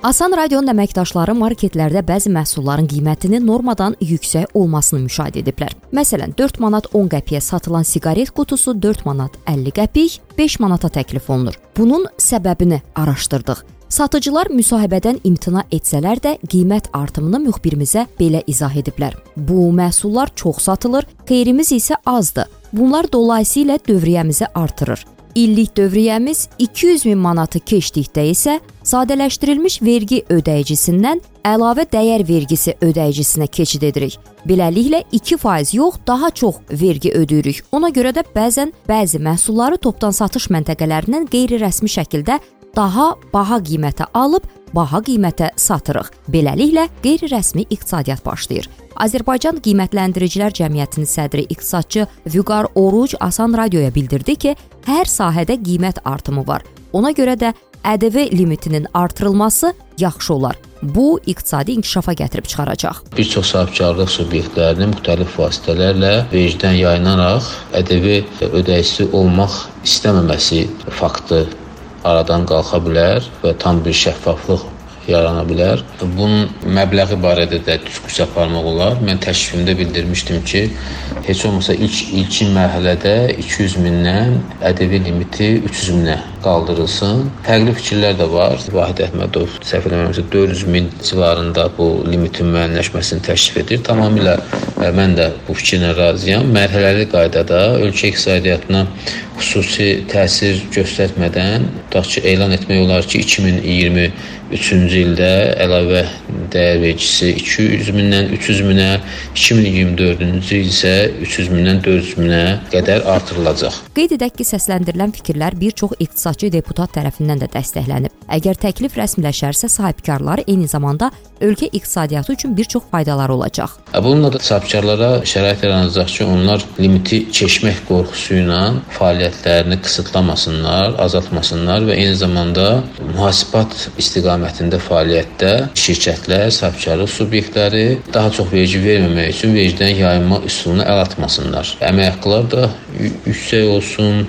Asan Radionun əməkdaşları marketlərdə bəzi məhsulların qiymətinin normadan yüksək olmasını müşahidə ediblər. Məsələn, 4 manat 10 qəpiyə satılan siqaret qutusu 4 manat 50 qəpik 5 manata təklif olunur. Bunun səbəbini araşdırdıq. Satıcılar müsahibədən imtina etsələr də qiymət artımını müxbirimizə belə izah ediblər. Bu məhsullar çox satılır, xeyrimiz isə azdır. Bunlar dolayısıyla dövriyyəmizi artırır. İllik dövriyyəmiz 200 min manatı keçdikdə isə sadələşdirilmiş vergi ödəyicisindən əlavə dəyər vergisi ödəyicisinə keçid edirik. Beləliklə 2% yox, daha çox vergi ödəyirik. Ona görə də bəzən bəzi məhsulları topdan satış məntəqələrindən qeyri-rəsmi şəkildə daha baha qiymətə alıb baha qiymətə satırıq. Beləliklə qeyri-rəsmi iqtisadiyyat başlayır. Azərbaycan qiymətləndiricilər cəmiyyətinin sədri iqtisadçı Vüqar Oruc Asan radioya bildirdi ki, hər sahədə qiymət artımı var. Ona görə də ƏDV limitinin artırılması yaxşı olar. Bu iqtisadi inkişafa gətirib çıxaracaq. Bir çox sahibkarlıq subyektlərinin müxtəlif vasitələrlə vergidən yayınaraq ƏDV ödəyicisi olmaq istəməməsi faktı aradan qalxa bilər və tam bir şəffaflıq yarana bilər. Bunun məbləği barədə də diskussiya aparmaq olar. Mən təklifimdə bildirmişdim ki, heç olmasa ilk ilkin mərhələdə 200 mindən ƏDV limiti 300 minə qaldırılsın. Fərqli fikirlər də var. Vahid Əhmədov səhv eləmirəmsə 400 min civarında bu limitin müəyyənləşməsini təklif edir. Tamamilə e, mən də bu fikirlə razıyam. Mərhələli qaydada ölkə iqtisadiyyatına xüsusi təsir göstərmədən tutaq ki, elan etmək olar ki, 2023-cü ildə əlavə dəyər vergisi 200 mindən 300 minə, 2024-cü il isə 300 mindən 400 minə qədər artırılacaq. Qeyd edək ki, səsləndirilən fikirlər bir çox iqtisadçı deputat tərəfindən də dəstəklənib. Əgər təklif rəsmiləşərsə, sahibkarlar eyni zamanda ölkə iqtisadiyyatı üçün bir çox faydaları olacaq. Bununla da sahibkarlara şərait yaranacaq ki, onlar limiti keçmək qorxusu ilə fəaliyyətlərini qısıtlamasınlar, azaltmasınlar və eyni zamanda mühasibat istiqamətində fəaliyyətdə şirkətlər, sahibkarlıq subyektləri daha çox vergi verməmək üçün vergidən yayınma üsuluna əl atmasınlar. Əmək haqqları da yüksək olsun,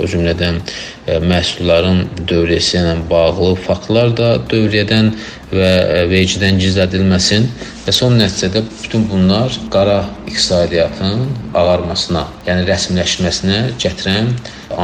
o cümlədən məhsulların dövriyyəsi ilə bağlı faktlar da dövriyyədən və e, vergidən gizlədilməsin və son nəticədə bütün bunlar qara iqtisadiyyatın ağarmasına, yəni rəsmiləşməsinə gətirən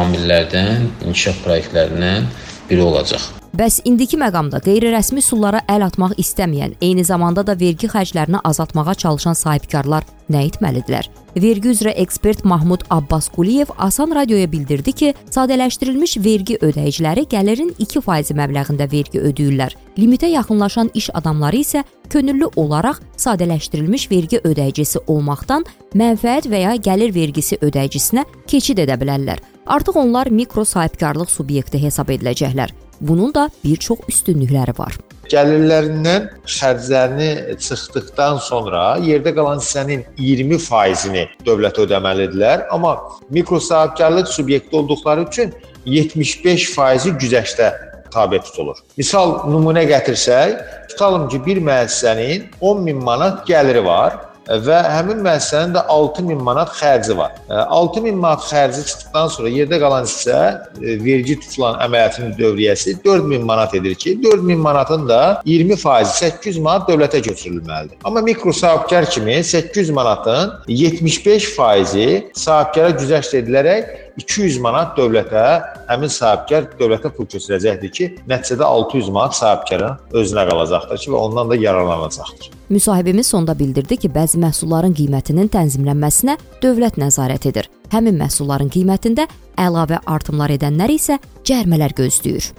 amillərdən, inkişaf proyektlərindən biri olacaq. Bəs indiki məqamda qeyri-rəsmi üsullara əl atmaq istəməyən, eyni zamanda da vergi xərclərini azaltmağa çalışan sahibkarlar nə etməlidirlər? Vergi üzrə ekspert Mahmud Abbas Quliyev Asan radioya bildirdi ki, sadələşdirilmiş vergi ödəyiciləri gəlirin 2% məbləğində vergi ödəyirlər. Limitə yaxınlaşan iş adamları isə könüllü olaraq sadələşdirilmiş vergi ödəyicisi olmaqdan mənfəət və ya gəlir vergisi ödəyicisinə keçid edə bilərlər. Artıq onlar mikro sahibkarlıq subyekti hesab ediləcəklər. Bunun da bir çox üstünlükləri var. Gəlirlərindən xərclərini çıxdıqdan sonra yerdə qalan hissənin 20%-ni dövlət ödəməlidirlər, amma mikro sahibkarlıq subyekti olduqları üçün 75%-i güzəştə tabe tutulur. Misal nümunə gətirsək, tutalım ki, bir müəssisənin 10 min manat gəliri var və həmin müəssisənin də 6000 manat xərci var. 6000 manat xərci çıxdıqdan sonra yerdə qalan hissə e, vergi tutulan əməliyyatın dövriyyəsi 4000 manat edir ki, 4000 manatın da 20% 800 manat dövlətə köçürülməlidir. Amma mikro sahibkar kimi 800 manatın 75%-i sahibkara güzəşt edilərək 200 manat dövlətə, həmin sahibkar dövlətə pul köçürəcəkdir ki, nəticədə 600 manat sahibkarın özünə qalacaqdır ki, və ondan da yararlanacaqdır. Müsahibimiz sonda bildirdi ki, bəzi məhsulların qiymətinin tənzimlənməsinə dövlət nəzarət edir. Həmin məhsulların qiymətində əlavə artımlar edənlər isə cərimələr gözləyir.